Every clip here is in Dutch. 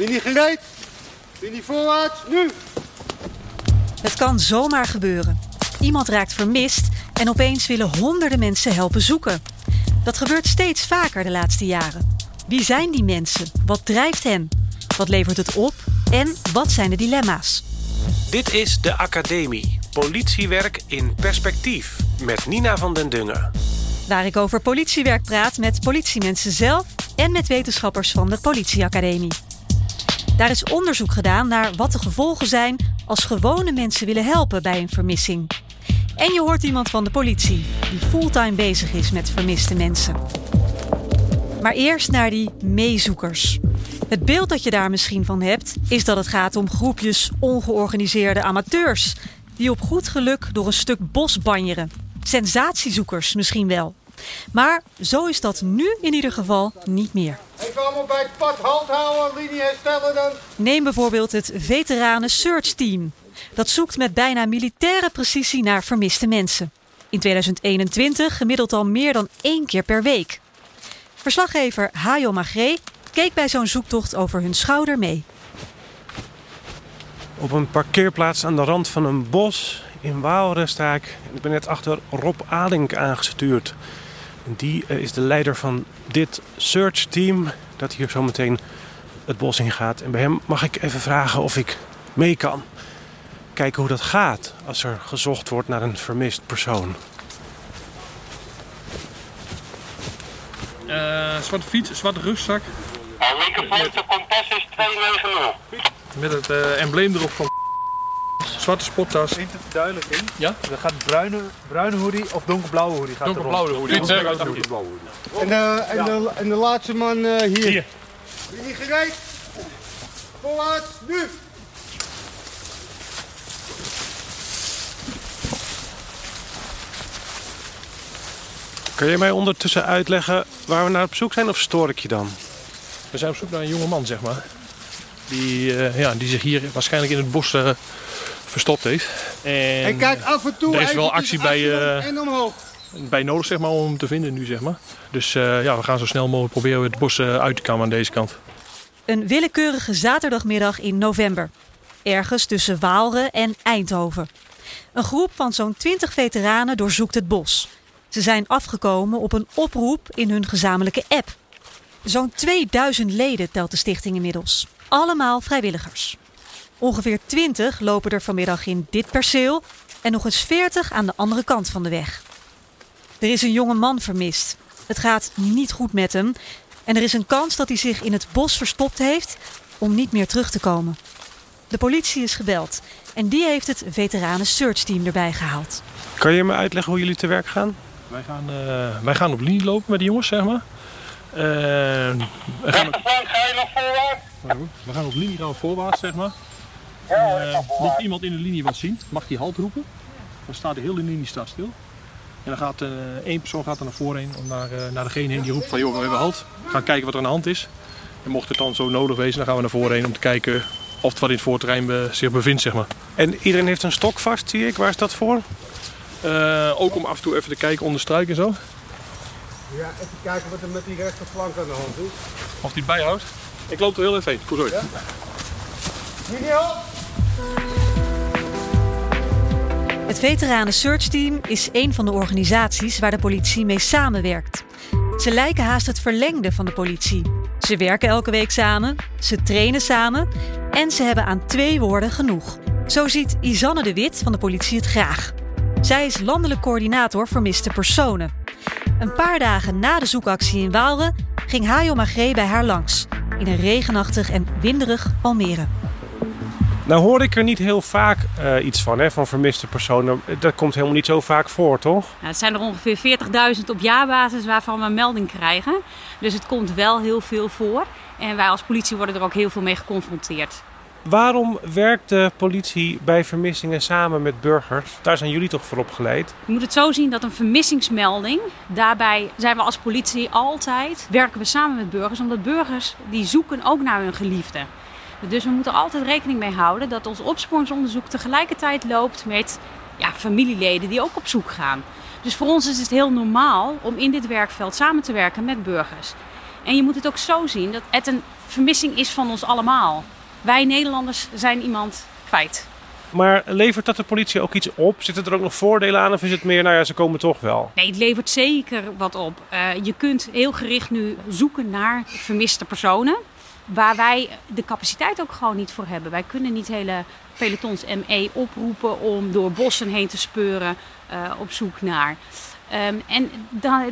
Ben je niet gereed? Ben je niet voorwaarts? Nu! Het kan zomaar gebeuren. Iemand raakt vermist en opeens willen honderden mensen helpen zoeken. Dat gebeurt steeds vaker de laatste jaren. Wie zijn die mensen? Wat drijft hen? Wat levert het op? En wat zijn de dilemma's? Dit is de Academie. Politiewerk in perspectief. Met Nina van den Dungen. Waar ik over politiewerk praat met politiemensen zelf en met wetenschappers van de Politieacademie. Daar is onderzoek gedaan naar wat de gevolgen zijn als gewone mensen willen helpen bij een vermissing. En je hoort iemand van de politie die fulltime bezig is met vermiste mensen. Maar eerst naar die meezoekers. Het beeld dat je daar misschien van hebt, is dat het gaat om groepjes ongeorganiseerde amateurs die op goed geluk door een stuk bos banjeren. Sensatiezoekers misschien wel. Maar zo is dat nu in ieder geval niet meer. Allemaal bij het pad halt houden, linie herstellen dan. Neem bijvoorbeeld het veteranen search team. Dat zoekt met bijna militaire precisie naar vermiste mensen. In 2021 gemiddeld al meer dan één keer per week. Verslaggever Hajo Magré keek bij zo'n zoektocht over hun schouder mee. Op een parkeerplaats aan de rand van een bos in Waalre sta ik. Ik ben net achter Rob Adink aangestuurd. Die eh, is de leider van dit search team dat hier zo meteen het bos in gaat. En bij hem mag ik even vragen of ik mee kan. Kijken hoe dat gaat als er gezocht wordt naar een vermist persoon. Uh, zwarte fiets, zwarte rugzak. Linkervoet, kompas is 290. Met het uh, embleem erop van zwarte sporttas. Vindt het duidelijk in? Ja? Dan gaat bruine, bruine hoodie of donkerblauwe hoodie. Gaat Donkerblauwe hoodie. Fiets, donkerblauwe hoodie. En, de, en, de, en de laatste man uh, hier. Hier. Ben je niet gereed? Voorwaarts, nu! Kun je mij ondertussen uitleggen waar we naar op zoek zijn of stoor ik je dan? We zijn op zoek naar een jonge man, zeg maar. Die, uh, ja, die zich hier waarschijnlijk in het bos uh, verstopt heeft. En, En kijk af en toe er is wel actie bij, eh, en omhoog. bij nodig zeg maar, om hem te vinden nu. Zeg maar. Dus uh, ja, we gaan zo snel mogelijk proberen het bos uit te komen aan deze kant. Een willekeurige zaterdagmiddag in november. Ergens tussen Waalre en Eindhoven. Een groep van zo'n 20 veteranen doorzoekt het bos. Ze zijn afgekomen op een oproep in hun gezamenlijke app. Zo'n 2000 leden telt de stichting inmiddels. Allemaal vrijwilligers. Ongeveer 20 lopen er vanmiddag in dit perceel en nog eens 40 aan de andere kant van de weg. Er is een jonge man vermist. Het gaat niet goed met hem en er is een kans dat hij zich in het bos verstopt heeft om niet meer terug te komen. De politie is gebeld en die heeft het veteranen search team erbij gehaald. Kan je me uitleggen hoe jullie te werk gaan? Wij gaan, uh, wij gaan op linie lopen met die jongens, zeg maar. Uh, we, gaan op, we gaan op linie gaan we voorwaarts, zeg maar. Mocht voorwaarts. iemand in de linie wat zien, mag die halt roepen. Dan staat de hele linie staat stil. En dan gaat uh, één persoon gaat er naar voren heen om naar, uh, naar degene heen die roept van joh, we hebben halt. We gaan kijken wat er aan de hand is. En mocht het dan zo nodig wezen, dan gaan we naar voren heen om te kijken of het wat in het voorterrein zich bevindt, zeg maar. En iedereen heeft een stok vast, zie ik. Waar is dat voor? Uh, ook om af en toe even te kijken onder struik en zo. Ja, even kijken wat er met die rechterflank aan de hand is. Of die het bijhoudt. Ik loop er heel even heen. Goed zo. Ja? Het Veteranen Search Team is een van de organisaties waar de politie mee samenwerkt. Ze lijken haast het verlengde van de politie. Ze werken elke week samen, ze trainen samen en ze hebben aan twee woorden genoeg. Zo ziet Isanne de Wit van de politie het graag. Zij is landelijk coördinator vermiste personen. Een paar dagen na de zoekactie in Waalre ging Hajo Magré bij haar langs. In een regenachtig en winderig Almere. Nou hoor ik er niet heel vaak uh, iets van, hè, van vermiste personen. Dat komt helemaal niet zo vaak voor, toch? Nou, het zijn er ongeveer 40.000 op jaarbasis waarvan we een melding krijgen. Dus het komt wel heel veel voor. En wij als politie worden er ook heel veel mee geconfronteerd. Waarom werkt de politie bij vermissingen samen met burgers? Daar zijn jullie toch voor opgeleid? Je moet het zo zien dat een vermissingsmelding, daarbij zijn we als politie altijd, werken we samen met burgers, omdat burgers die zoeken ook naar hun geliefde. Dus we moeten altijd rekening mee houden dat ons opsporingsonderzoek tegelijkertijd loopt met ja, familieleden die ook op zoek gaan. Dus voor ons is het heel normaal om in dit werkveld samen te werken met burgers. En je moet het ook zo zien dat het een vermissing is van ons allemaal. Wij Nederlanders zijn iemand kwijt. Maar levert dat de politie ook iets op? Zitten er ook nog voordelen aan of is het meer, nou ja, ze komen toch wel? Nee, het levert zeker wat op. Uh, je kunt heel gericht nu zoeken naar vermiste personen. Waar wij de capaciteit ook gewoon niet voor hebben. Wij kunnen niet hele pelotons ME oproepen om door bossen heen te speuren uh, op zoek naar. Um, en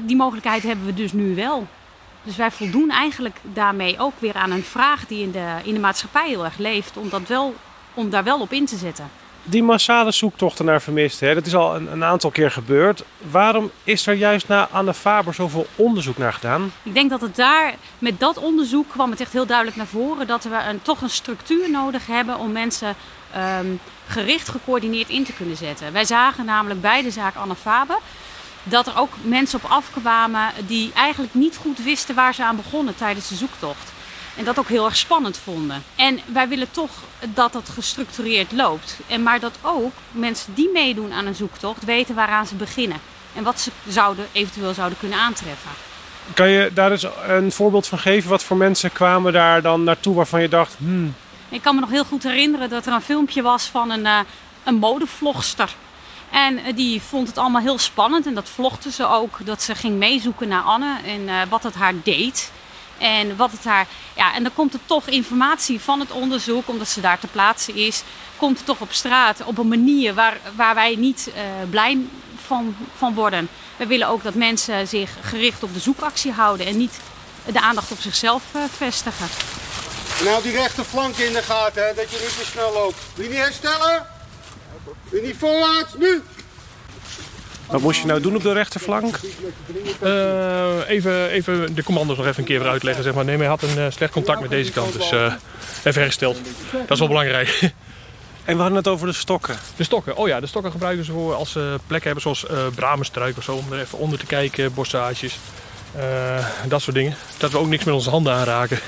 die mogelijkheid hebben we dus nu wel. Dus wij voldoen eigenlijk daarmee ook weer aan een vraag die in de, in de maatschappij heel erg leeft. Om, dat wel, om daar wel op in te zetten. Die massale zoektochten naar vermisten, hè, dat is al een, een, aantal keer gebeurd. Waarom is er juist na Anne Faber zoveel onderzoek naar gedaan? Ik denk dat het daar, met dat onderzoek kwam het echt heel duidelijk naar voren... dat we een, toch een structuur nodig hebben om mensen um, gericht gecoördineerd in te kunnen zetten. Wij zagen namelijk bij de zaak Anne Faber dat er ook mensen op afkwamen die eigenlijk niet goed wisten waar ze aan begonnen tijdens de zoektocht. En dat ook heel erg spannend vonden. En wij willen toch dat dat gestructureerd loopt. En maar dat ook mensen die meedoen aan een zoektocht weten waaraan ze beginnen. En wat ze zouden, eventueel zouden kunnen aantreffen. Kan je daar eens een voorbeeld van geven? Wat voor mensen kwamen daar dan naartoe waarvan je dacht... Hmm. Ik kan me nog heel goed herinneren dat er een filmpje was van een, uh, een modevlogster. En uh, die vond het allemaal heel spannend. En dat vlogde ze ook. Dat ze ging meezoeken naar Anne en uh, wat het haar deed. En wat het haar. Ja, en dan komt er toch informatie van het onderzoek, omdat ze daar te plaatsen is. Komt er toch op straat op een manier waar, waar wij niet uh, blij van, van worden. We willen ook dat mensen zich gericht op de zoekactie houden en niet de aandacht op zichzelf uh, vestigen. Nou, die rechterflank in de gaten, hè, dat je niet te snel loopt. Wil je niet herstellen? Wil je niet voorwaarts? Nu! Wat moest je nou doen op de rechterflank? Uh, even, even de commando's nog even een keer weer uitleggen. Zeg maar. Nee, hij had een uh, slecht contact met deze kant, dus uh, even hersteld. Dat is wel belangrijk. En we hadden het over de stokken. De stokken, oh ja, de stokken gebruiken ze voor als ze plekken hebben zoals uh, bramenstruik of zo. Om er even onder te kijken, bossages, dat soort dingen. Dat we ook niks met onze handen aanraken.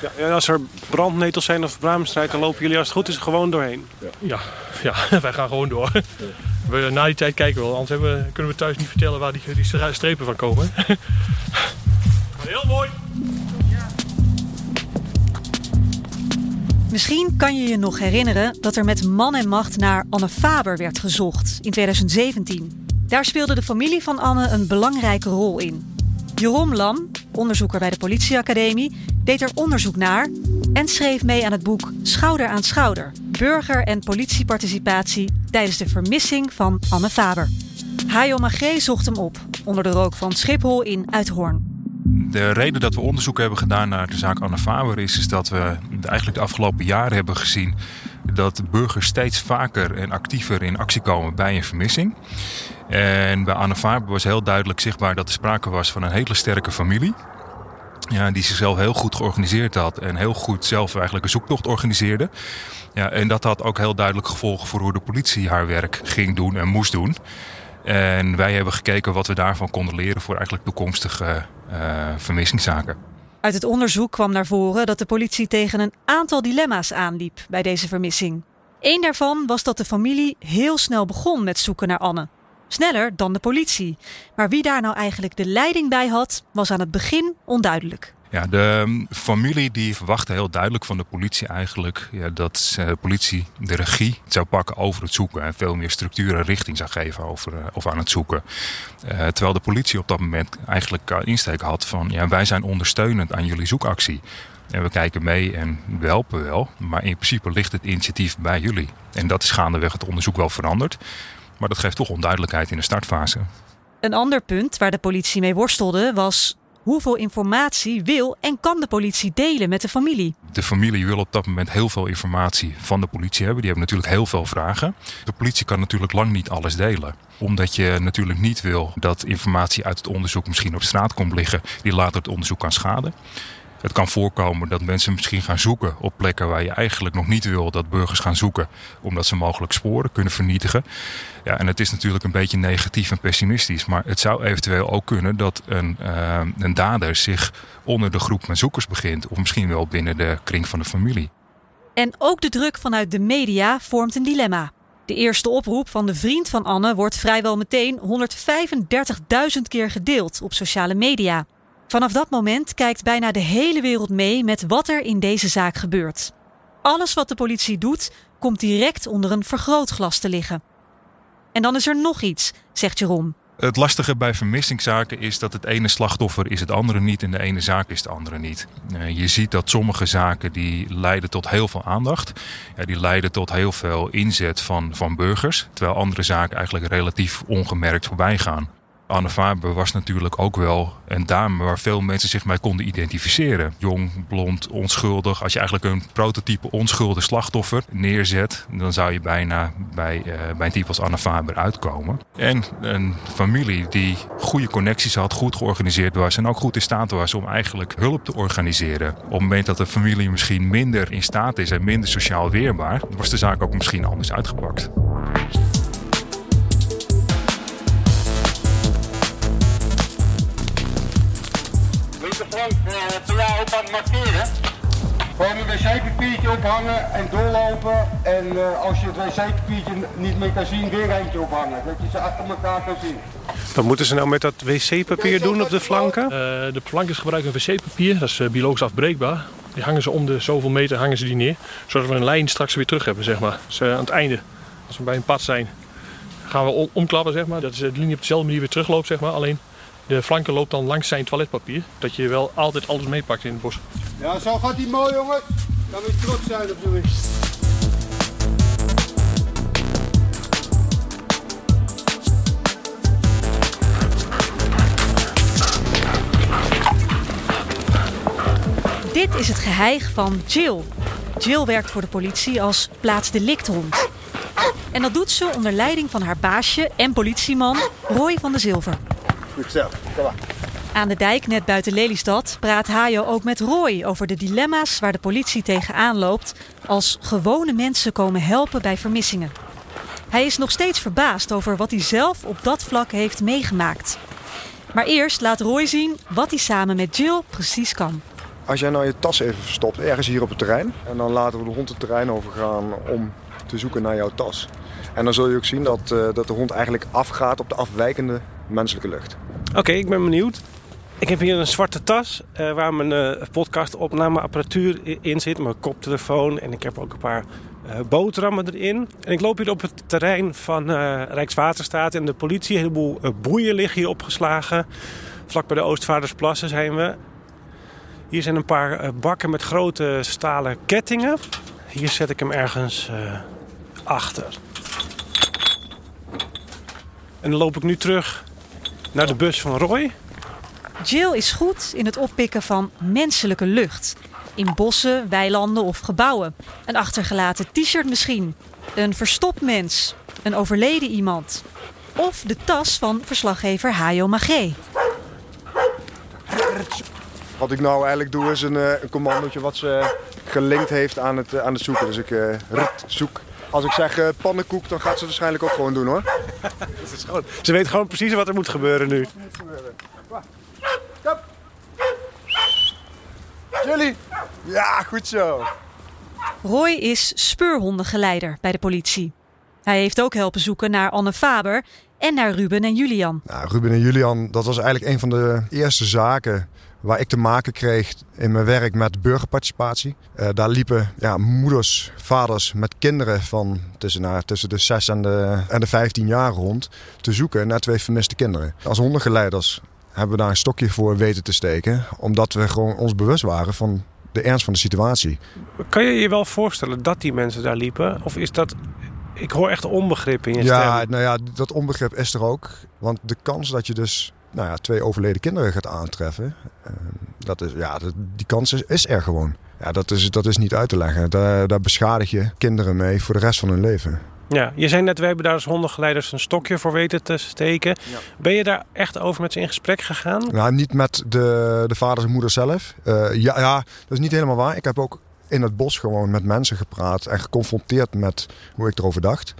Ja, en als er brandnetels zijn of bramenstruik, dan lopen jullie als het goed is gewoon doorheen. Ja, ja wij gaan gewoon door. We, na die tijd kijken we wel, anders we, kunnen we thuis niet vertellen waar die, die strepen van komen. maar heel mooi! Misschien kan je je nog herinneren dat er met man en macht naar Anne Faber werd gezocht in 2017. Daar speelde de familie van Anne een belangrijke rol in. Jeroen Lam, onderzoeker bij de politieacademie, deed er onderzoek naar en schreef mee aan het boek Schouder aan Schouder: Burger- en politieparticipatie tijdens de vermissing van Anne Faber. Hayo Magé zocht hem op onder de rook van Schiphol in Uithoorn. De reden dat we onderzoek hebben gedaan naar de zaak Anne Faber is, is dat we eigenlijk de afgelopen jaren hebben gezien dat burgers steeds vaker en actiever in actie komen bij een vermissing. En bij Anne Faber was heel duidelijk zichtbaar dat er sprake was van een hele sterke familie. Ja, die zichzelf heel goed georganiseerd had en heel goed zelf eigenlijk een zoektocht organiseerde. Ja, en dat had ook heel duidelijk gevolgen voor hoe de politie haar werk ging doen en moest doen. En wij hebben gekeken wat we daarvan konden leren voor eigenlijk toekomstige uh, vermissingszaken. Uit het onderzoek kwam naar voren dat de politie tegen een aantal dilemma's aanliep bij deze vermissing. Eén daarvan was dat de familie heel snel begon met zoeken naar Anne. Sneller dan de politie. Maar wie daar nou eigenlijk de leiding bij had, was aan het begin onduidelijk. Ja, de familie die verwachtte heel duidelijk van de politie eigenlijk ja, dat de politie de regie zou pakken over het zoeken en veel meer structuur en richting zou geven over, of aan het zoeken. Uh, terwijl de politie op dat moment eigenlijk insteek had van ja, wij zijn ondersteunend aan jullie zoekactie. En we kijken mee en we helpen wel, maar in principe ligt het initiatief bij jullie. En dat is gaandeweg het onderzoek wel veranderd. Maar dat geeft toch onduidelijkheid in de startfase. Een ander punt waar de politie mee worstelde was hoeveel informatie wil en kan de politie delen met de familie? De familie wil op dat moment heel veel informatie van de politie hebben. Die hebben natuurlijk heel veel vragen. De politie kan natuurlijk lang niet alles delen. Omdat je natuurlijk niet wil dat informatie uit het onderzoek misschien op straat komt liggen die later het onderzoek kan schaden. Het kan voorkomen dat mensen misschien gaan zoeken op plekken waar je eigenlijk nog niet wil dat burgers gaan zoeken, omdat ze mogelijk sporen kunnen vernietigen. Ja, en het is natuurlijk een beetje negatief en pessimistisch, maar het zou eventueel ook kunnen dat een, uh, een dader zich onder de groep met zoekers begint, of misschien wel binnen de kring van de familie. En ook de druk vanuit de media vormt een dilemma. De eerste oproep van de vriend van Anne wordt vrijwel meteen 135.000 keer gedeeld op sociale media. Vanaf dat moment kijkt bijna de hele wereld mee met wat er in deze zaak gebeurt. Alles wat de politie doet, komt direct onder een vergrootglas te liggen. En dan is er nog iets, zegt Jeroen. Het lastige bij vermissingszaken is dat het ene slachtoffer is het andere niet en de ene zaak is de andere niet. Uh, je ziet dat sommige zaken die leiden tot heel veel aandacht. Die leiden tot heel veel inzet van, van burgers. Terwijl andere zaken eigenlijk relatief ongemerkt voorbij gaan. Anne Faber was natuurlijk ook wel een dame waar veel mensen zich mee konden identificeren. Jong, blond, onschuldig. Als je eigenlijk een prototype onschuldig slachtoffer neerzet, dan zou je bijna bij, uh, bij een type als Anne Faber uitkomen. En een familie die goede connecties had, goed georganiseerd was en ook goed in staat was om eigenlijk hulp te organiseren. Op het moment dat de familie misschien minder in staat is en minder sociaal weerbaar, was de zaak ook misschien anders uitgepakt. Jij ook aan het markeren? Gewoon een wc-papiertje ophangen en doorlopen. En uh, als je het wc-papiertje niet meer kan zien, weer eentje ophangen. Dat je ze achter elkaar kan zien. Wat moeten ze nou met dat wc-papier doen op de flanken? Uh, de flankers gebruiken een wc-papier, dat is uh, biologisch afbreekbaar. Die hangen ze om de zoveel meter hangen ze die neer. Zodat we een lijn straks weer terug hebben, zeg maar. Dus aan het einde, als we bij een pad zijn, gaan we omklappen, zeg maar. Dat is de linie op dezelfde manier weer terugloopt, zeg maar. Alleen de flanken loopt dan langs zijn toiletpapier. Dat je wel altijd alles meepakt in het bos. Ja, zo gaat hij mooi jongens. Dan moet je trots zijn op jullie. Dit is het geheig van Jill. Jill werkt voor de politie als plaatsdelicthond. En dat doet ze onder leiding van haar baasje en politieman Roy van de Zilver. Goed zo, kom maar. Aan de dijk net buiten Lelystad praat Hajo ook met Roy over de dilemma's waar de politie tegenaan loopt als gewone mensen komen helpen bij vermissingen. Hij is nog steeds verbaasd over wat hij zelf op dat vlak heeft meegemaakt. Maar eerst laat Roy zien wat hij samen met Jill precies kan. Als jij nou je tas even verstopt ergens hier op het terrein en dan laten we de hond het terrein overgaan om te zoeken naar jouw tas. En dan zul je ook zien dat, uh, dat de hond eigenlijk afgaat op de afwijkende menselijke lucht. Oké, ik ben benieuwd. Ik heb hier een zwarte tas uh, waar mijn uh, podcastopnameapparatuur in zit, mijn koptelefoon en ik heb ook een paar uh, boterhammen erin. En ik loop hier op het terrein van Rijkswaterstaat en de politie. Een heleboel boeien liggen hier opgeslagen. Vlak bij de Oostvaardersplassen zijn we. Hier zijn een paar bakken met grote stalen kettingen. Hier zet ik hem ergens achter. En dan loop ik nu terug naar de bus van Roy. Jill is goed in het oppikken van menselijke lucht. In bossen, weilanden of gebouwen. Een achtergelaten t-shirt misschien. Een verstopt mens. Een overleden iemand. Of de tas van verslaggever Hajo Magé. Wat ik nou eigenlijk doe is een, een commandootje wat ze gelinkt heeft aan het, aan het zoeken. Dus ik uh, rit, zoek. Als ik zeg uh, pannenkoek, dan gaat ze waarschijnlijk ook gewoon doen hoor. Dat is gewoon, ze weet gewoon precies wat er moet gebeuren nu. Jullie? Ja, goed zo. Roy is speurhondengeleider bij de politie. Hij heeft ook helpen zoeken naar Anne Faber en naar Ruben en Julian. Nou, Ruben en Julian, dat was eigenlijk een van de eerste zaken waar ik te maken kreeg in mijn werk met burgerparticipatie. Uh, daar liepen ja, moeders, vaders met kinderen van tussen, nou, tussen de 6 en de, en de 15 jaar rond te zoeken naar twee vermiste kinderen. Als hondengeleiders hebben we daar een stokje voor weten te steken. Omdat we gewoon ons bewust waren van de ernst van de situatie. Kan je je wel voorstellen dat die mensen daar liepen? Of is dat... Ik hoor echt onbegrip in je ja, stem. Nou ja, dat onbegrip is er ook. Want de kans dat je dus nou ja, twee overleden kinderen gaat aantreffen... Dat is, ja, die kans is, is er gewoon. Ja, dat, is, dat is niet uit te leggen. Daar, daar beschadig je kinderen mee voor de rest van hun leven. Ja, je zei net, we hebben daar als hondengeleiders een stokje voor weten te steken. Ja. Ben je daar echt over met ze in gesprek gegaan? Nou, niet met de, de vaders en moeders zelf. Uh, ja, ja, dat is niet helemaal waar. Ik heb ook in het bos gewoon met mensen gepraat en geconfronteerd met hoe ik erover dacht.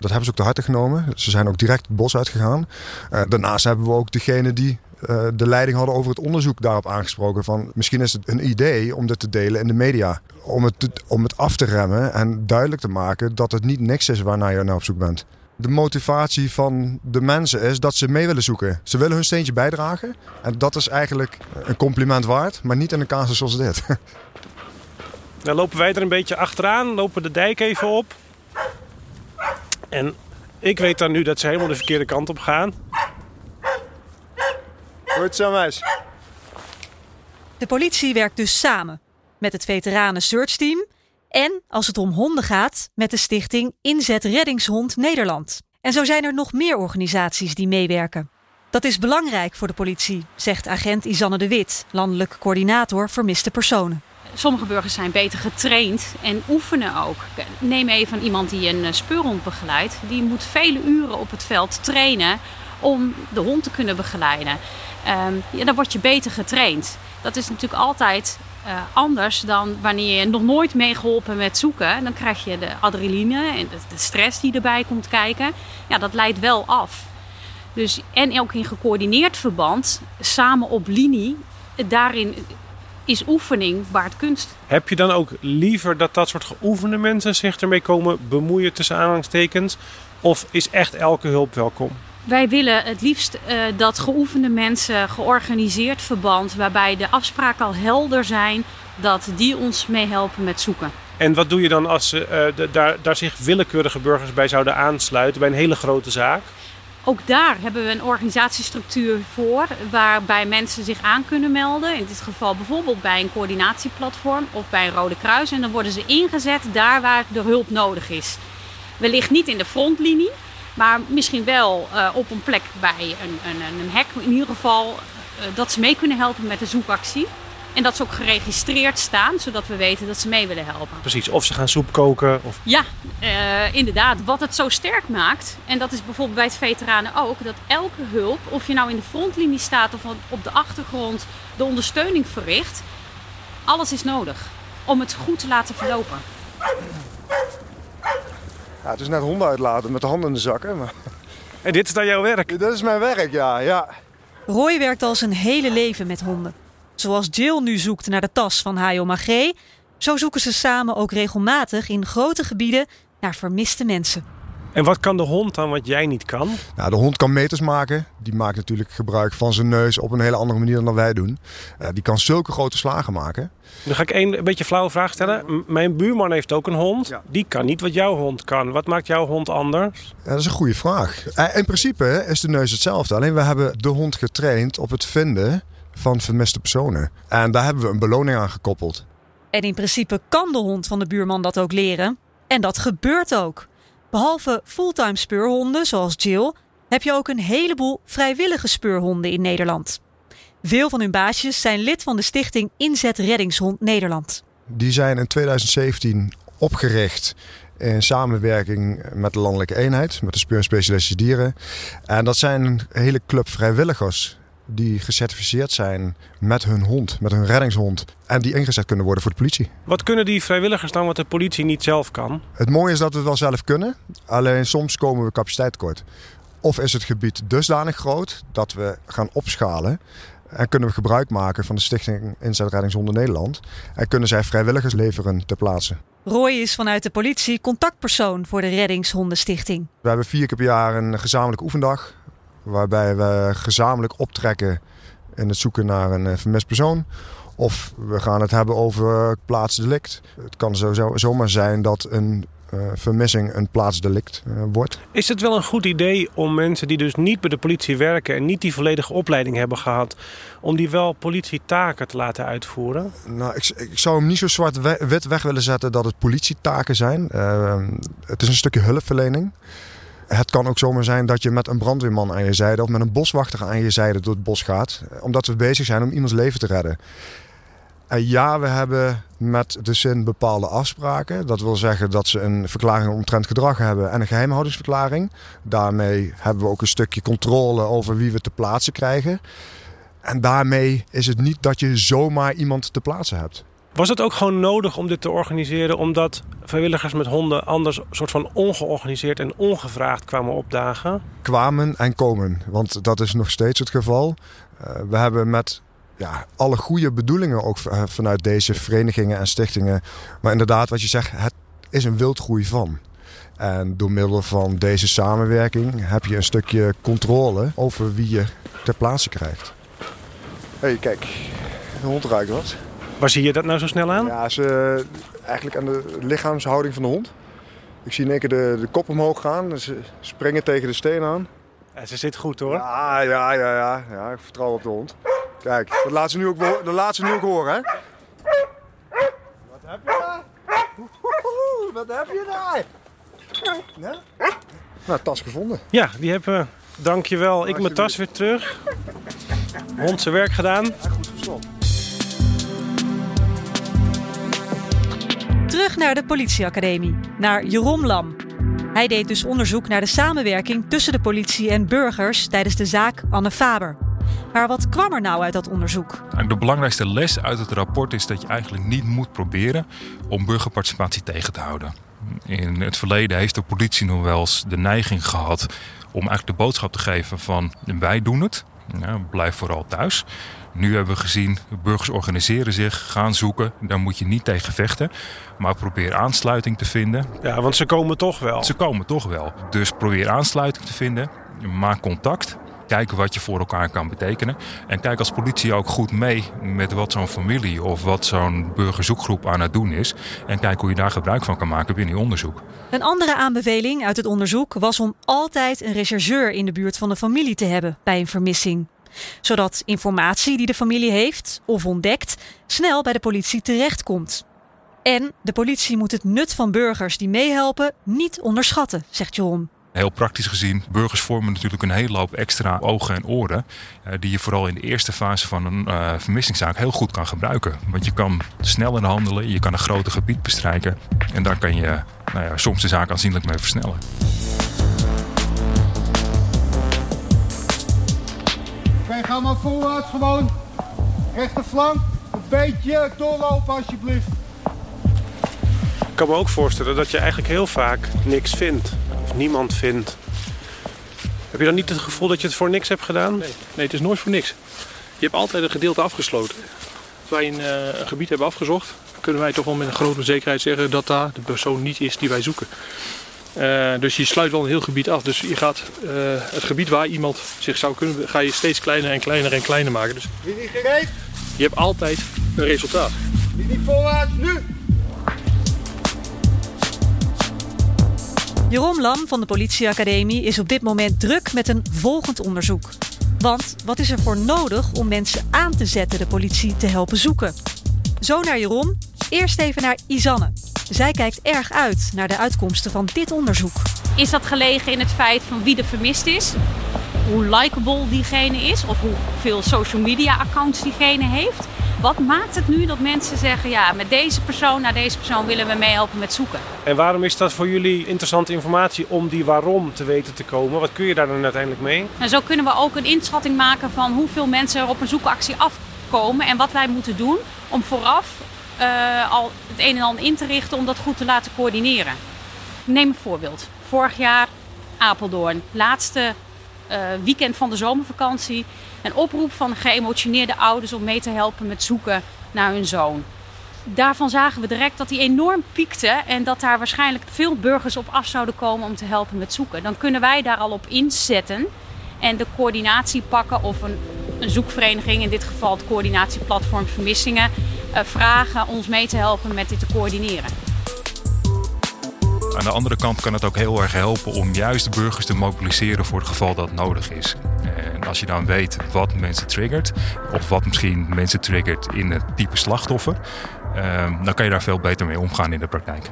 Dat hebben ze ook te harte genomen. Ze zijn ook direct het bos uitgegaan. Uh, daarnaast hebben we ook degene die uh, de leiding hadden over het onderzoek daarop aangesproken. Van misschien is het een idee om dit te delen in de media. Om het, om het af te remmen en duidelijk te maken dat het niet niks is waarnaar je naar op zoek bent. De motivatie van de mensen is dat ze mee willen zoeken. Ze willen hun steentje bijdragen. En dat is eigenlijk een compliment waard, maar niet in een casus zoals dit. Dan lopen wij er een beetje achteraan, lopen de dijk even op. En ik weet dan nu dat ze helemaal de verkeerde kant op gaan. Goed zo, meis. De politie werkt dus samen met het Veteranen Search Team en als het om honden gaat met de stichting Inzet Reddingshond Nederland. En zo zijn er nog meer organisaties die meewerken. Dat is belangrijk voor de politie, zegt agent Isanne de Wit, landelijk coördinator vermiste personen. Sommige burgers zijn beter getraind en oefenen ook. Neem even iemand die een speurhond begeleidt. Die moet vele uren op het veld trainen om de hond te kunnen begeleiden. Um, ja, dan word je beter getraind. Dat is natuurlijk altijd uh, anders dan wanneer je nog nooit meegeholpen met zoeken. Dan krijg je de adrenaline en de stress die erbij komt kijken. Ja, dat leidt wel af. Dus, en ook in gecoördineerd verband, samen op linie, daarin is oefening waard kunst. Heb je dan ook liever dat dat soort geoefende mensen zich ermee komen bemoeien tussen aanhalingstekens? Of is echt elke hulp welkom? Wij willen het liefst uh, dat geoefende mensen, georganiseerd verband, waarbij de afspraken al helder zijn, dat die ons meehelpen met zoeken. En wat doe je dan als uh, de, daar, daar zich willekeurige burgers bij zouden aansluiten bij een hele grote zaak? Ook daar hebben we een organisatiestructuur voor waarbij mensen zich aan kunnen melden. In dit geval bijvoorbeeld bij een coördinatieplatform of bij een Rode Kruis. En dan worden ze ingezet daar waar de hulp nodig is. Wellicht niet in de frontlinie, maar misschien wel uh, op een plek bij een, een, een hek. In ieder geval uh, dat ze mee kunnen helpen met de zoekactie. En dat ze ook geregistreerd staan, zodat we weten dat ze mee willen helpen. Precies, of ze gaan soep koken. Of... Ja, uh, inderdaad. Wat het zo sterk maakt, en dat is bijvoorbeeld bij het veteranen ook, dat elke hulp, of je nou in de frontlinie staat of op de achtergrond de ondersteuning verricht, alles is nodig om het goed te laten verlopen. Ja, het is net honden uitlaten met de handen in de zakken. Maar... En dit is dan jouw werk? Dat is mijn werk, ja. ja. Roy werkt al zijn hele leven met honden. Zoals Jill nu zoekt naar de tas van Hayo Magé, zo zoeken ze samen ook regelmatig in grote gebieden naar vermiste mensen. En wat kan de hond dan wat jij niet kan? Nou, de hond kan meters maken. Die maakt natuurlijk gebruik van zijn neus op een hele andere manier dan wij doen. Uh, die kan zulke grote slagen maken. Dan ga ik een, een beetje flauwe vraag stellen. M mijn buurman heeft ook een hond. Ja. Die kan niet wat jouw hond kan. Wat maakt jouw hond anders? Ja, dat is een goede vraag. Uh, in principe is de neus hetzelfde. Alleen we hebben de hond getraind op het vinden van vermiste personen. En daar hebben we een beloning aan gekoppeld. En in principe kan de hond van de buurman dat ook leren. En dat gebeurt ook. Behalve fulltime speurhonden zoals Jill, heb je ook een heleboel vrijwillige speurhonden in Nederland. Veel van hun baasjes zijn lid van de stichting Inzet Reddingshond Nederland. Die zijn in 2017 opgericht in samenwerking met de landelijke eenheid, met de speur- en specialistische dieren. En dat zijn een hele club vrijwilligers die gecertificeerd zijn met hun hond, met hun reddingshond. En die ingezet kunnen worden voor de politie. Wat kunnen die vrijwilligers dan wat de politie niet zelf kan? Het mooie is dat we het wel zelf kunnen. Alleen soms komen we capaciteit tekort. Of is het gebied dusdanig groot dat we gaan opschalen. En kunnen we gebruik maken van de Stichting Inzet Reddingshonden Nederland. En kunnen zij vrijwilligers leveren ter plaatse. Roy is vanuit de politie contactpersoon voor de Reddingshondenstichting. We hebben vier keer per jaar een gezamenlijke oefendag. Waarbij we gezamenlijk optrekken in het zoeken naar een vermist persoon. Of we gaan het hebben over plaatsdelict. Het kan zo, zo, zomaar zijn dat een uh, vermissing een plaatsdelict uh, wordt. Is het wel een goed idee om mensen die dus niet bij de politie werken en niet die volledige opleiding hebben gehad, om die wel politietaken te laten uitvoeren? Nou, ik, ik zou hem niet zo zwart-wit weg willen zetten dat het politietaken zijn. Uh, het is een stukje hulpverlening. Het kan ook zomaar zijn dat je met een brandweerman aan je zijde of met een boswachter aan je zijde door het bos gaat. Omdat we bezig zijn om iemands leven te redden. En ja, we hebben met de zin bepaalde afspraken. Dat wil zeggen dat ze een verklaring omtrent gedrag hebben en een geheimhoudingsverklaring. Daarmee hebben we ook een stukje controle over wie we te plaatsen krijgen. En daarmee is het niet dat je zomaar iemand te plaatsen hebt. Was het ook gewoon nodig om dit te organiseren omdat vrijwilligers met honden anders soort van ongeorganiseerd en ongevraagd kwamen opdagen? Kwamen en komen, want dat is nog steeds het geval. Uh, we hebben met ja, alle goede bedoelingen ook vanuit deze verenigingen en stichtingen. Maar inderdaad, wat je zegt, het is een wildgroei van. En door middel van deze samenwerking heb je een stukje controle over wie je ter plaatse krijgt. Hé, hey, kijk, de hond ruikt wat. Waar zie je dat nou zo snel aan? Ja, ze, eigenlijk aan de lichaamshouding van de hond. Ik zie in één keer de, de kop omhoog gaan. Ze springen tegen de steen aan. Ja, ze zit goed hoor. Ja, ja, ja, ja, ja. Ik vertrouw op de hond. Kijk, dat laat ze nu ook, dat laat ze nu ook horen, hè? Wat heb je daar? Wat heb je daar? Ja? Nou, tas gevonden. Ja, die hebben we. Dankjewel. Ik mijn tas weer terug. Hond zijn werk gedaan. Ja, goed verstand. Terug naar de politieacademie, naar Jeroen Lam. Hij deed dus onderzoek naar de samenwerking tussen de politie en burgers tijdens de zaak Anne Faber. Maar wat kwam er nou uit dat onderzoek? De belangrijkste les uit het rapport is dat je eigenlijk niet moet proberen om burgerparticipatie tegen te houden. In het verleden heeft de politie nog wel eens de neiging gehad om eigenlijk de boodschap te geven van wij doen het, ja, blijf vooral thuis. Nu hebben we gezien, burgers organiseren zich, gaan zoeken. Daar moet je niet tegen vechten. Maar probeer aansluiting te vinden. Ja, want ze komen toch wel. Ze komen toch wel. Dus probeer aansluiting te vinden. Maak contact. Kijk wat je voor elkaar kan betekenen. En kijk als politie ook goed mee met wat zo'n familie of wat zo'n burgerzoekgroep aan het doen is. En kijk hoe je daar gebruik van kan maken binnen je onderzoek. Een andere aanbeveling uit het onderzoek was om altijd een rechercheur in de buurt van de familie te hebben bij een vermissing zodat informatie die de familie heeft of ontdekt snel bij de politie terechtkomt. En de politie moet het nut van burgers die meehelpen niet onderschatten, zegt Jeroen. Heel praktisch gezien, burgers vormen natuurlijk een hele hoop extra ogen en oren. Eh, die je vooral in de eerste fase van een uh, vermissingszaak heel goed kan gebruiken. Want je kan sneller handelen, je kan een groter gebied bestrijken. En daar kan je nou ja, soms de zaak aanzienlijk mee versnellen. Ga maar voorwaarts gewoon. Rechterflank. Een beetje doorlopen alsjeblieft. Ik kan me ook voorstellen dat je eigenlijk heel vaak niks vindt. Of niemand vindt. Heb je dan niet het gevoel dat je het voor niks hebt gedaan? Nee, nee het is nooit voor niks. Je hebt altijd een gedeelte afgesloten. Als wij een, uh, een gebied hebben afgezocht, kunnen wij toch wel met een grote zekerheid zeggen dat daar de persoon niet is die wij zoeken. Uh, dus je sluit wel een heel gebied af. Dus je gaat uh, het gebied waar iemand zich zou kunnen, ga je steeds kleiner en kleiner en kleiner maken. Dus Linie gereed. Je hebt altijd een resultaat. Linie voorwaarts nu. Jeroen Lam van de politieacademie is op dit moment druk met een volgend onderzoek. Want wat is er voor nodig om mensen aan te zetten de politie te helpen zoeken? Zo naar Jeroen, eerst even naar Isanne. Zij kijkt erg uit naar de uitkomsten van dit onderzoek. Is dat gelegen in het feit van wie er vermist is? Hoe likable diegene is? Of hoeveel social media accounts diegene heeft? Wat maakt het nu dat mensen zeggen, ja, met deze persoon, naar deze persoon willen we meehelpen met zoeken? En waarom is dat voor jullie interessante informatie om die waarom te weten te komen? Wat kun je daar dan uiteindelijk mee? En zo kunnen we ook een inschatting maken van hoeveel mensen er op een zoekactie afkomen en wat wij moeten doen om vooraf uh, al het een en ander in te richten om dat goed te laten coördineren. Neem een voorbeeld. Vorig jaar Apeldoorn, laatste uh, weekend van de zomervakantie. Een oproep van geëmotioneerde ouders om mee te helpen met zoeken naar hun zoon. Daarvan zagen we direct dat die enorm piekte en dat daar waarschijnlijk veel burgers op af zouden komen om te helpen met zoeken. Dan kunnen wij daar al op inzetten en de coördinatie pakken of een, een zoekvereniging, in dit geval het coördinatieplatform Vermissingen, uh, vragen ons mee te helpen met dit te coördineren. Aan de andere kant kan het ook heel erg helpen om juist de burgers te mobiliseren voor het geval dat nodig is. En als je dan weet wat mensen triggert, of wat misschien mensen triggert in het type slachtoffer, uh, dan kan je daar veel beter mee omgaan in de praktijk.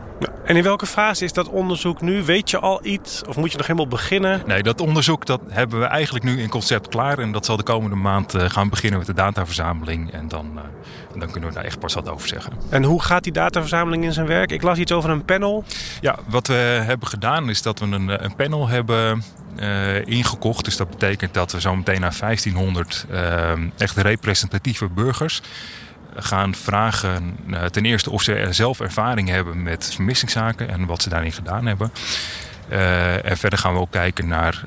En in welke fase is dat onderzoek nu? Weet je al iets of moet je nog helemaal beginnen? Nee, dat onderzoek dat hebben we eigenlijk nu in concept klaar. En dat zal de komende maand uh, gaan beginnen met de dataverzameling. En dan, uh, dan kunnen we daar echt pas wat over zeggen. En hoe gaat die dataverzameling in zijn werk? Ik las iets over een panel. Ja, wat we hebben gedaan is dat we een, een panel hebben uh, ingekocht. Dus dat betekent dat we zo meteen naar 1500 uh, echt representatieve burgers gaan vragen uh, ten eerste of ze zelf ervaring hebben met vermissingszaken en wat ze daarin gedaan hebben. Uh, en verder gaan we ook kijken naar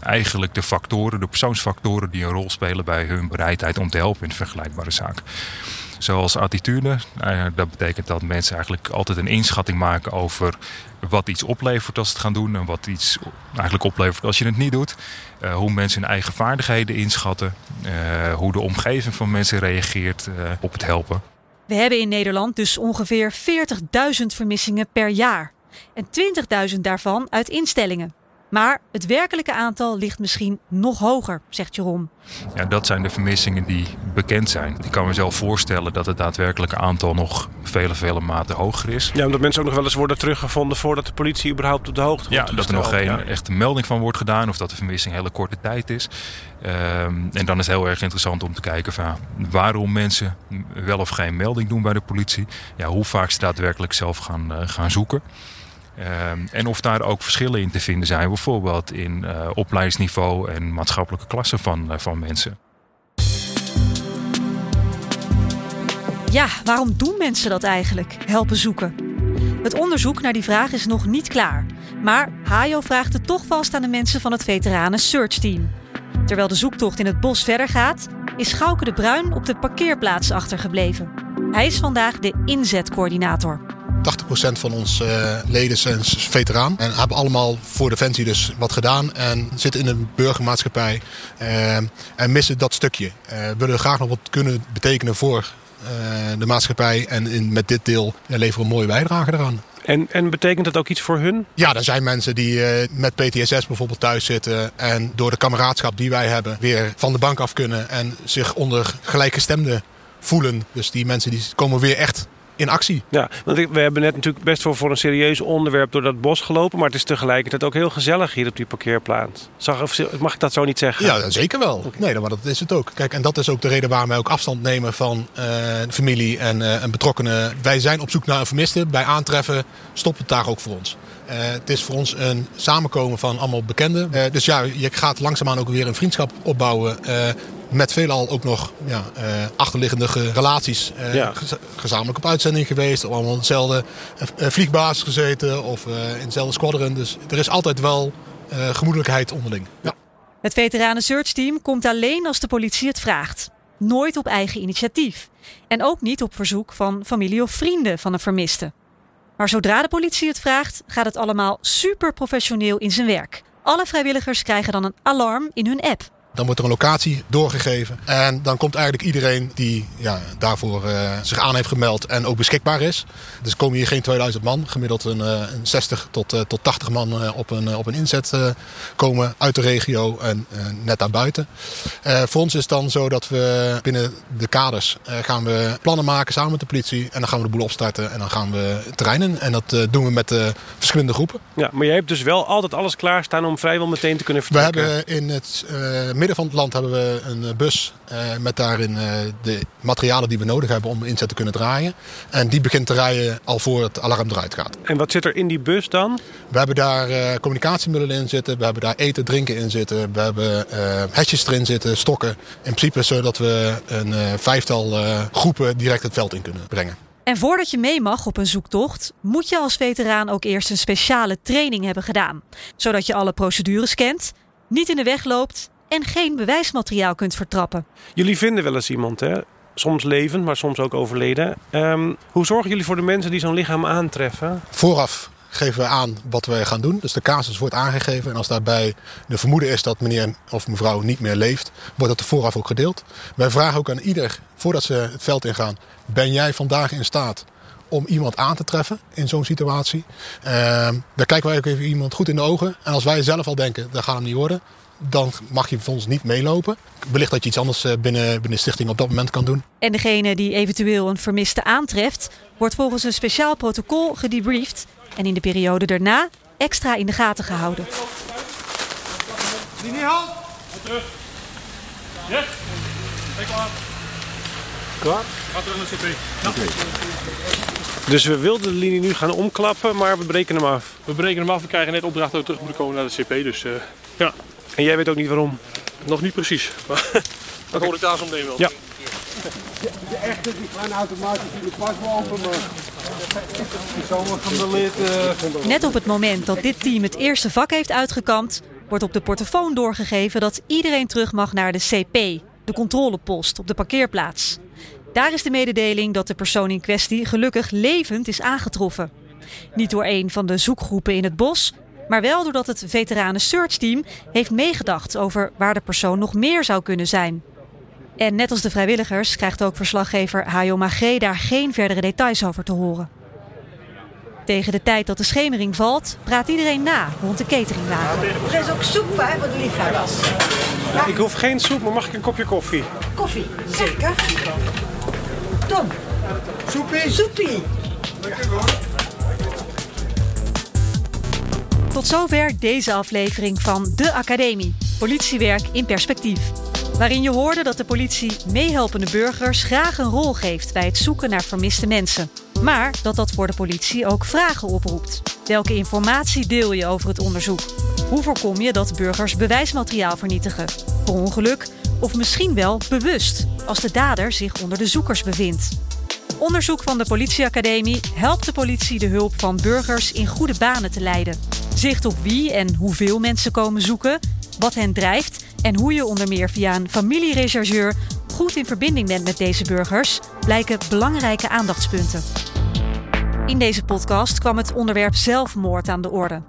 eigenlijk de factoren, de persoonsfactoren die een rol spelen bij hun bereidheid om te helpen in vergelijkbare zaak. Zoals attitude. Uh, dat betekent dat mensen eigenlijk altijd een inschatting maken over wat iets oplevert als ze het gaan doen en wat iets eigenlijk oplevert als je het niet doet. Uh, hoe mensen hun eigen vaardigheden inschatten, uh, hoe de omgeving van mensen reageert op het helpen. We hebben in Nederland dus ongeveer 40.000 vermissingen per jaar. En 20.000 daarvan uit instellingen. Maar het werkelijke aantal ligt misschien nog hoger, zegt Jeroen. Ja, dat zijn de vermissingen die bekend zijn. Ik kan me zelf voorstellen dat het daadwerkelijke aantal nog vele, vele maten hoger is. Ja, omdat mensen ook nog wel eens worden teruggevonden voordat de politie überhaupt op de hoogte wordt Ja, dat er nog geen ja. echte melding van wordt gedaan of dat de vermissing hele korte tijd is. Um, en dan is het heel erg interessant om te kijken van waarom mensen wel of geen melding doen bij de politie. Ja, hoe vaak ze daadwerkelijk zelf gaan, uh, gaan zoeken. Uh, en of daar ook verschillen in te vinden zijn, bijvoorbeeld in uh, opleidingsniveau en maatschappelijke klassen van, uh, van mensen. Ja, waarom doen mensen dat eigenlijk? Helpen zoeken. Het onderzoek naar die vraag is nog niet klaar. Maar Hajo vraagt het toch vast aan de mensen van het veteranen Search Team. Terwijl de zoektocht in het bos verder gaat, is Schouke de Bruin op de parkeerplaats achtergebleven. Hij is vandaag de inzetcoördinator. 80% van onze uh, leden zijn veteraan en hebben allemaal voor Defensie dus wat gedaan en zitten in een burgermaatschappij uh, en missen dat stukje. Uh, willen graag nog wat kunnen betekenen voor de maatschappij en in, met dit deel leveren een mooie bijdrage eraan. En, en betekent dat ook iets voor hun? Ja, er zijn mensen die met PTSS bijvoorbeeld thuis zitten en door de kameraadschap die wij hebben weer van de bank af kunnen en zich onder gelijkgestemden voelen. Dus die mensen die komen weer echt in actie. Ja, want we hebben net natuurlijk best wel voor een serieus onderwerp door dat bos gelopen. Maar het is tegelijkertijd ook heel gezellig hier op die parkeerplaats. Zag, mag ik dat zo niet zeggen? Ja, zeker wel. Okay. Nee, maar dat is het ook. Kijk, en dat is ook de reden waarom wij ook afstand nemen van uh, familie en, uh, en betrokkenen. Wij zijn op zoek naar een vermiste. Bij aantreffen stopt het daar ook voor ons. Uh, het is voor ons een samenkomen van allemaal bekenden. Uh, dus ja, je gaat langzaamaan ook weer een vriendschap opbouwen. Uh, met veelal ook nog ja, achterliggende relaties. Ja. Gezamenlijk op uitzending geweest. Allemaal in hetzelfde vliegbasis gezeten of in hetzelfde squadron. Dus er is altijd wel gemoedelijkheid onderling. Ja. Het veteranen search team komt alleen als de politie het vraagt. Nooit op eigen initiatief. En ook niet op verzoek van familie of vrienden van een vermiste. Maar zodra de politie het vraagt, gaat het allemaal super professioneel in zijn werk. Alle vrijwilligers krijgen dan een alarm in hun app. Dan wordt er een locatie doorgegeven. En dan komt eigenlijk iedereen die ja, daarvoor uh, zich aan heeft gemeld en ook beschikbaar is. Dus komen hier geen 2000 man. Gemiddeld een, uh, een 60 tot, uh, tot 80 man op, een, op een inzet komen uit de regio en net daarbuiten. voor ons is het dan zo dat we binnen de kaders gaan we plannen maken samen met de politie. En dan gaan we de boel opstarten en dan gaan we terreinen. En dat doen we met verschillende groepen. Ja, maar jij hebt dus wel altijd alles klaarstaan om vrijwel meteen te kunnen vertrekken. We hebben in het midden van het land hebben we een bus uh, met daarin uh, de materialen die we nodig hebben om inzet te kunnen draaien. En die begint te rijden al voor het alarm eruit gaat. En wat zit er in die bus dan? We hebben daar uh, communicatiemiddelen in zitten. We hebben daar eten, drinken in zitten. We hebben hesjes erin zitten, stokken. In principe zodat we een vijftal groepen direct het veld in kunnen brengen. En voordat je mee mag op een zoektocht, moet je als veteraan ook eerst een speciale training hebben gedaan. Zodat je alle procedures kent, niet in de weg loopt en geen bewijsmateriaal kunt vertrappen. Jullie vinden wel eens iemand, hè? Soms levend, maar soms ook overleden. Um, hoe zorgen jullie voor de mensen die zo'n lichaam aantreffen? Vooraf geven we aan wat we gaan doen. Dus de casus wordt aangegeven. En als daarbij de vermoeden is dat meneer of mevrouw niet meer leeft, wordt dat er vooraf ook gedeeld. Wij vragen ook aan ieder, voordat ze het veld ingaan, ben jij vandaag in staat om iemand aan te treffen in zo'n situatie? Uh, dan kijken wij ook even iemand goed in de ogen. En als wij zelf al denken, dat gaat hem niet worden, dan mag je voor ons niet meelopen. Wellicht dat je iets anders binnen, binnen de stichting op dat moment kan doen. En degene die eventueel een vermiste aantreft, wordt volgens een speciaal protocol gedebriefd en in de periode daarna extra in de gaten gehouden. Linie halt! Terug. Ja? klaar. Klaar? Terug naar CP. Dus we wilden de linie nu gaan omklappen, maar we breken hem af. We breken hem af. We krijgen net opdracht dat we terug moeten komen naar de CP. Dus uh, ja. En jij weet ook niet waarom? Nog niet precies. Maar dat hoor ik daar zo meteen wel. Ja. De, de echte die gaan automatisch in de pas lopen, maar uh, Net op het moment dat dit team het eerste vak heeft uitgekampt, wordt op de portofoon doorgegeven dat iedereen terug mag naar de CP, de controlepost op de parkeerplaats. Daar is de mededeling dat de persoon in kwestie gelukkig levend is aangetroffen. Niet door een van de zoekgroepen in het bos, maar wel doordat het veteranen search team heeft meegedacht over waar de persoon nog meer zou kunnen zijn. En net als de vrijwilligers krijgt ook verslaggever Hayo Magé daar geen verdere details over te horen. Tegen de tijd dat de schemering valt, praat iedereen na rond de cateringwagen. Er is ook soep hè, voor de liefhebbers. Ik hoef geen soep, maar mag ik een kopje koffie? Koffie, zeker. Tom. Soepie. Soepie. Tot zover deze aflevering van De Academie, politiewerk in perspectief. Waarin je hoorde dat de politie meehelpende burgers graag een rol geeft bij het zoeken naar vermiste mensen. Maar dat dat voor de politie ook vragen oproept. Welke informatie deel je over het onderzoek? Hoe voorkom je dat burgers bewijsmateriaal vernietigen? Per ongeluk of misschien wel bewust, als de dader zich onder de zoekers bevindt. Onderzoek van de Politieacademie helpt de politie de hulp van burgers in goede banen te leiden. Zicht op wie en hoeveel mensen komen zoeken, wat hen drijft en hoe je onder meer via een familierechercheur goed in verbinding bent met deze burgers, blijken belangrijke aandachtspunten. In deze podcast kwam het onderwerp zelfmoord aan de orde.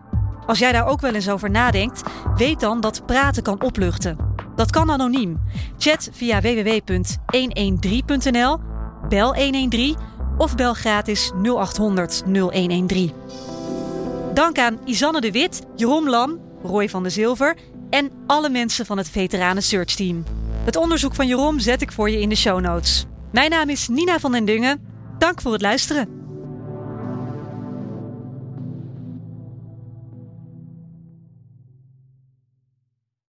Als jij daar ook wel eens over nadenkt, weet dan dat praten kan opluchten. Dat kan anoniem. Chat via www.113.nl, bel 113 of bel gratis 0800 0113. Dank aan Isanne de Wit, Jeroen Lam, Roy van de Zilver en alle mensen van het Veteranen Search Team. Het onderzoek van Jeroen zet ik voor je in de show notes. Mijn naam is Nina van den Dungen. Dank voor het luisteren.